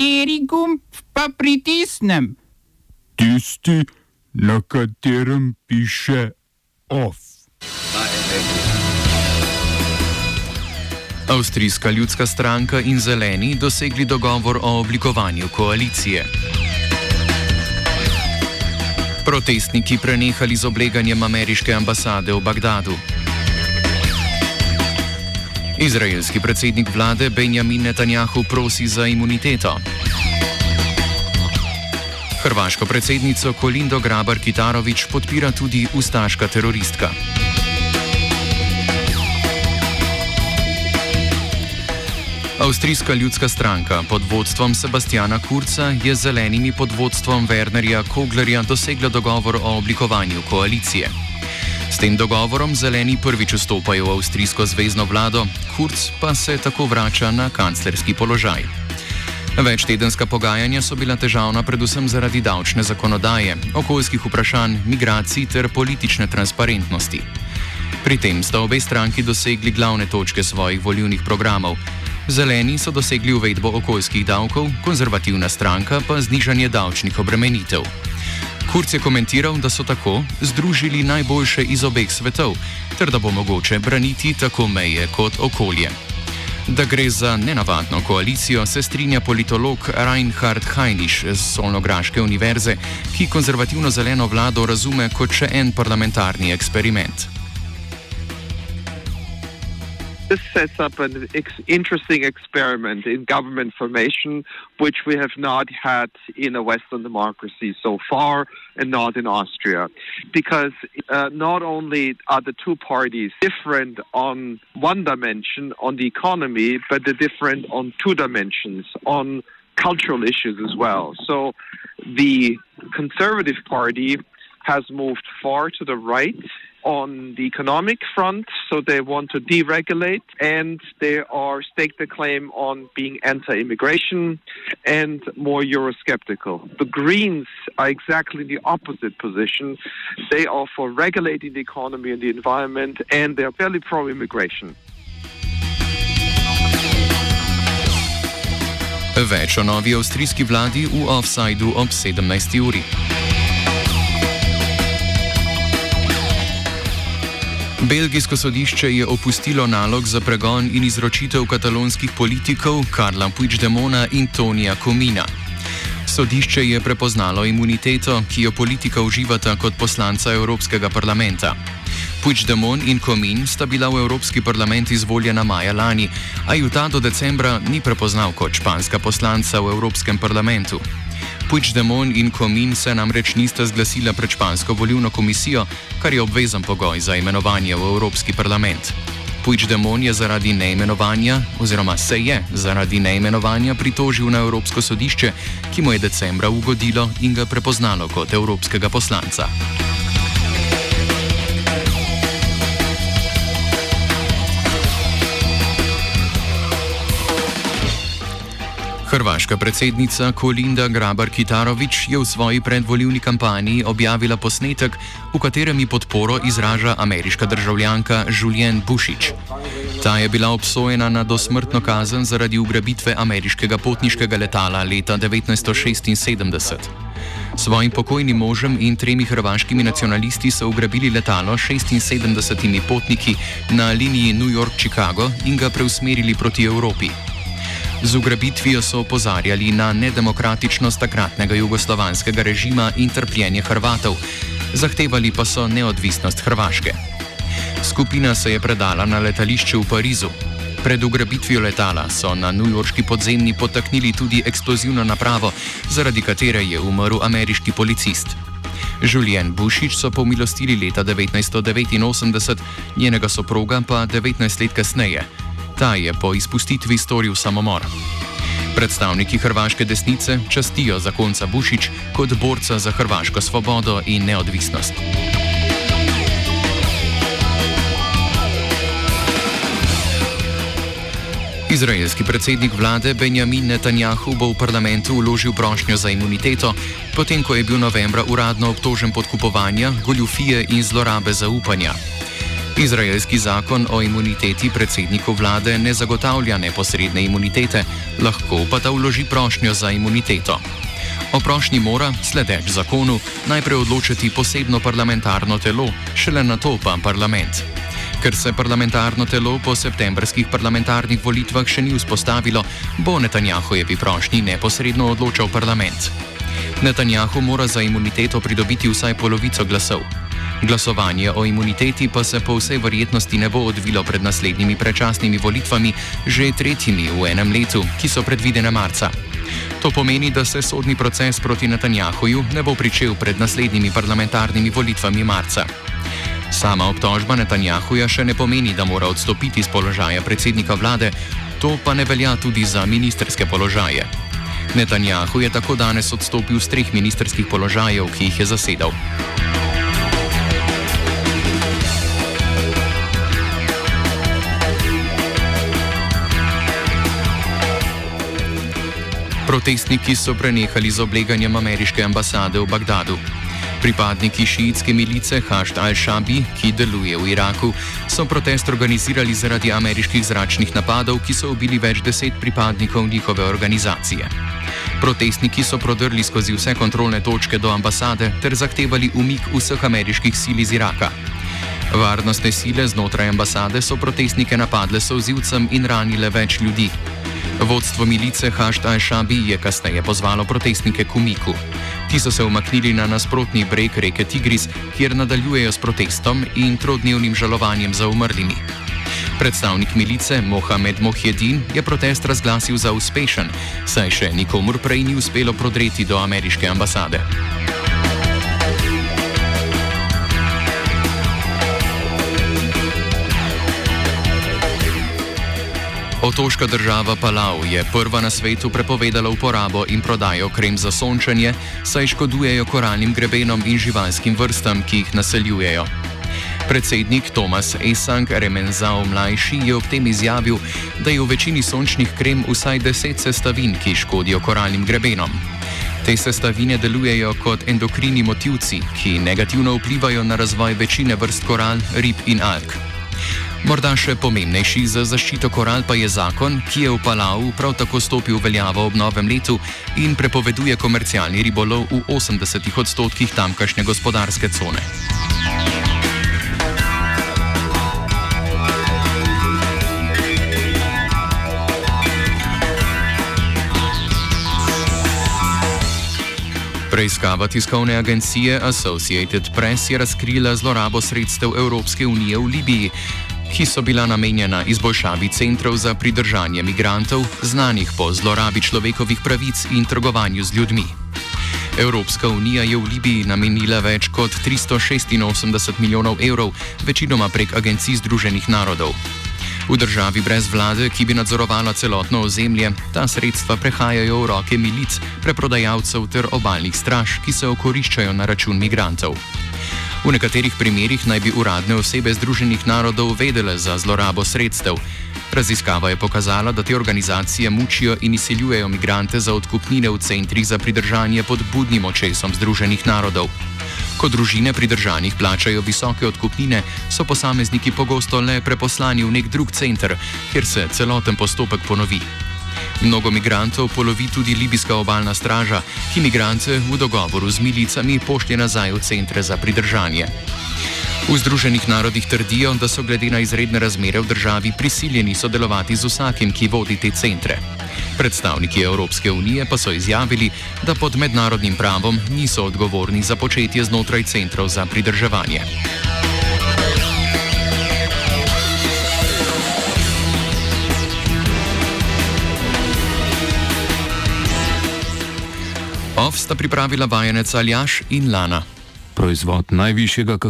Kateri gumb pa pritisnem? Tisti, na katerem piše OF. Avstrijska ljudska stranka in zeleni dosegli dogovor o oblikovanju koalicije. Protestniki prenehali z obleganjem ameriške ambasade v Bagdadu. Izraelski predsednik vlade Benjamin Netanjahu prosi za imuniteto. Hrvaško predsednico Kolindo Grabar Kitarovič podpira tudi ustaška teroristka. Avstrijska ljudska stranka pod vodstvom Sebastiana Kurca je z zelenimi pod vodstvom Wernerja Koglerja dosegla dogovor o oblikovanju koalicije. S tem dogovorom zeleni prvič vstopajo v avstrijsko zvezdno vlado, Kurc pa se tako vrača na kanclerski položaj. Večtedenska pogajanja so bila težavna predvsem zaradi davčne zakonodaje, okoljskih vprašanj, migracij ter politične transparentnosti. Pri tem sta obe stranki dosegli glavne točke svojih volivnih programov. Zeleni so dosegli uvedbo okoljskih davkov, konzervativna stranka pa znižanje davčnih obremenitev. Kurc je komentiral, da so tako združili najboljše iz obeh svetov, ter da bo mogoče braniti tako meje kot okolje. Da gre za nenavadno koalicijo, se strinja politolog Reinhard Heinisch z Solnograške univerze, ki konzervativno zeleno vlado razume kot še en parlamentarni eksperiment. This sets up an ex- interesting experiment in government formation, which we have not had in a Western democracy so far, and not in Austria. Because uh, not only are the two parties different on one dimension, on the economy, but they're different on two dimensions, on cultural issues as well. So the Conservative Party has moved far to the right on the economic front, so they want to deregulate, and they are stake the claim on being anti-immigration and more Eurosceptical. The Greens are exactly the opposite position. They are for regulating the economy and the environment, and they are fairly pro-immigration. Več o novi avstrijski vladi v offsajdu ob 17. uri. Belgijsko sodišče je opustilo nalog za pregon in izročitev katalonskih politikov Karla Puigdemona in Tonija Komina. Sodišče je prepoznalo imuniteto, ki jo politika uživata kot poslanca Evropskega parlamenta. Puigdemon in Komin sta bila v Evropski parlament izvoljena maja lani, a ju ta do decembra ni prepoznal kot španska poslanca v Evropskem parlamentu. Puigdemon in Komin se namreč nista zglasila pred špansko volivno komisijo, kar je obvezen pogoj za imenovanje v Evropski parlament. Puigdemon je zaradi neimenovanja, oziroma se je zaradi neimenovanja pritožil na Evropsko sodišče, ki mu je decembra ugodilo in ga prepoznalo kot evropskega poslanca. Hrvaška predsednica Kolinda Grabar-Kitarovič je v svoji predvoljivni kampanji objavila posnetek, v katerem ji podporo izraža ameriška državljanka Julien Bušič. Ta je bila obsojena na dosmrtno kazen zaradi ugrabitve ameriškega potniškega letala leta 1976. Svojim pokojnim možem in tremi hrvaškimi nacionalisti so ugrabili letalo s 76 potniki na liniji New York-Chicago in ga preusmerili proti Evropi. Z ugrabitvijo so opozarjali na nedemokratičnost takratnega jugoslovanskega režima in trpljenje Hrvatov, zahtevali pa so neodvisnost Hrvaške. Skupina se je predala na letališče v Parizu. Pred ugrabitvijo letala so na newyorški podzemni potaknili tudi eksplozivno napravo, zaradi katere je umrl ameriški policist. Julien Bušič so pomilostili leta 1989, njenega soproga pa 19 let kasneje. Ta je po izpustitvi storil samomor. Predstavniki hrvaške desnice častijo zakonca Bušič kot borca za hrvaško svobodo in neodvisnost. Izraelski predsednik vlade Benjamin Netanjahu bo v parlamentu uložil prošnjo za imuniteto, potem ko je bil novembra uradno obtožen podkupovanja, goljufije in zlorabe zaupanja. Izraelski zakon o imuniteti predsedniku vlade ne zagotavlja neposredne imunitete, lahko pa ta vloži prošnjo za imuniteto. O prošnji mora, sledeč zakonu, najprej odločiti posebno parlamentarno telo, šele na to pa parlament. Ker se parlamentarno telo po septembrskih parlamentarnih volitvah še ni vzpostavilo, bo Netanjahujevi prošnji neposredno odločal parlament. Netanjahu mora za imuniteto pridobiti vsaj polovico glasov. Glasovanje o imuniteti pa se po vsej verjetnosti ne bo odvilo pred naslednjimi predčasnimi volitvami, že tretjimi v enem letu, ki so predvidene marca. To pomeni, da se sodni proces proti Netanjahuju ne bo pričel pred naslednjimi parlamentarnimi volitvami marca. Sama obtožba Netanjahuja še ne pomeni, da mora odstopiti z položaja predsednika vlade, to pa ne velja tudi za ministerske položaje. Netanjahu je tako danes odstopil z treh ministerskih položajev, ki jih je zasedal. Protestniki so prenehali z obleganjem ameriške ambasade v Bagdadu. Pripadniki šiitske milice Hašt al-Shabi, ki deluje v Iraku, so protest organizirali zaradi ameriških zračnih napadov, ki so ubili več deset pripadnikov njihove organizacije. Protestniki so prodrli skozi vse kontrolne točke do ambasade ter zahtevali umik vseh ameriških sil iz Iraka. Varnostne sile znotraj ambasade so protestnike napadle s ozivcem in ranile več ljudi. Vodstvo milice Hašt al-Shabi je kasneje pozvalo protestnike k umiku. Ti so se umaknili na nasprotni breg reke Tigris, kjer nadaljujejo s protestom in trodnevnim žalovanjem za umrlimi. Predstavnik milice Mohamed Mohjedin je protest razglasil za uspešen, saj še nikomur prej ni uspelo prodreti do ameriške ambasade. Otoška država Palau je prva na svetu prepovedala uporabo in prodajo krem za sončanje, saj škodujejo koralnim grebenom in živalskim vrstam, ki jih naseljujejo. Predsednik Tomas Esang Remenzao mlajši je ob tem izjavil, da je v večini sončnih krem vsaj deset sestavin, ki škodijo koralnim grebenom. Te sestavine delujejo kot endokrini motivci, ki negativno vplivajo na razvoj večine vrst koral, rib in alg. Morda še pomembnejši za zaščito koral pa je zakon, ki je v Palau prav tako stopil v veljavo ob novem letu in prepoveduje komercialni ribolov v 80 odstotkih tamkajšnje gospodarske cone. Preiskava tiskovne agencije Associated Press je razkrila zlorabo sredstev Evropske unije v Libiji, ki so bila namenjena izboljšavi centrov za pridržanje migrantov, znanih po zlorabi človekovih pravic in trgovanju z ljudmi. Evropska unija je v Libiji namenila več kot 386 milijonov evrov, večinoma prek agencij Združenih narodov. V državi brez vlade, ki bi nadzorovala celotno ozemlje, ta sredstva prehajajo v roke milic, preprodajalcev ter obaljnih straž, ki se okoriščajo na račun migrantov. V nekaterih primerjih naj bi uradne osebe Združenih narodov vedele za zlorabo sredstev. Raziskava je pokazala, da te organizacije mučijo in izsiljujejo migrante za odkupnine v centrih za pridržanje pod budnim očesom Združenih narodov. Ko družine pridržanih plačajo visoke odkupnine, so posamezniki pogosto le preposlani v nek drug center, kjer se celoten postopek ponovi. Mnogo migrantov polovi tudi libijska obaljna straža, ki migrante v dogovoru z milicami pošlje nazaj v centre za pridržanje. V Združenih narodih trdijo, da so glede na izredne razmere v državi prisiljeni sodelovati z vsakim, ki vodi te centre. Predstavniki Evropske unije pa so izjavili, da pod mednarodnim pravom niso odgovorni za početje znotraj centrov za pridrževanje. OF sta pripravila vajenec Aljaš in Lana. Proizvod najvišjega kakovosti.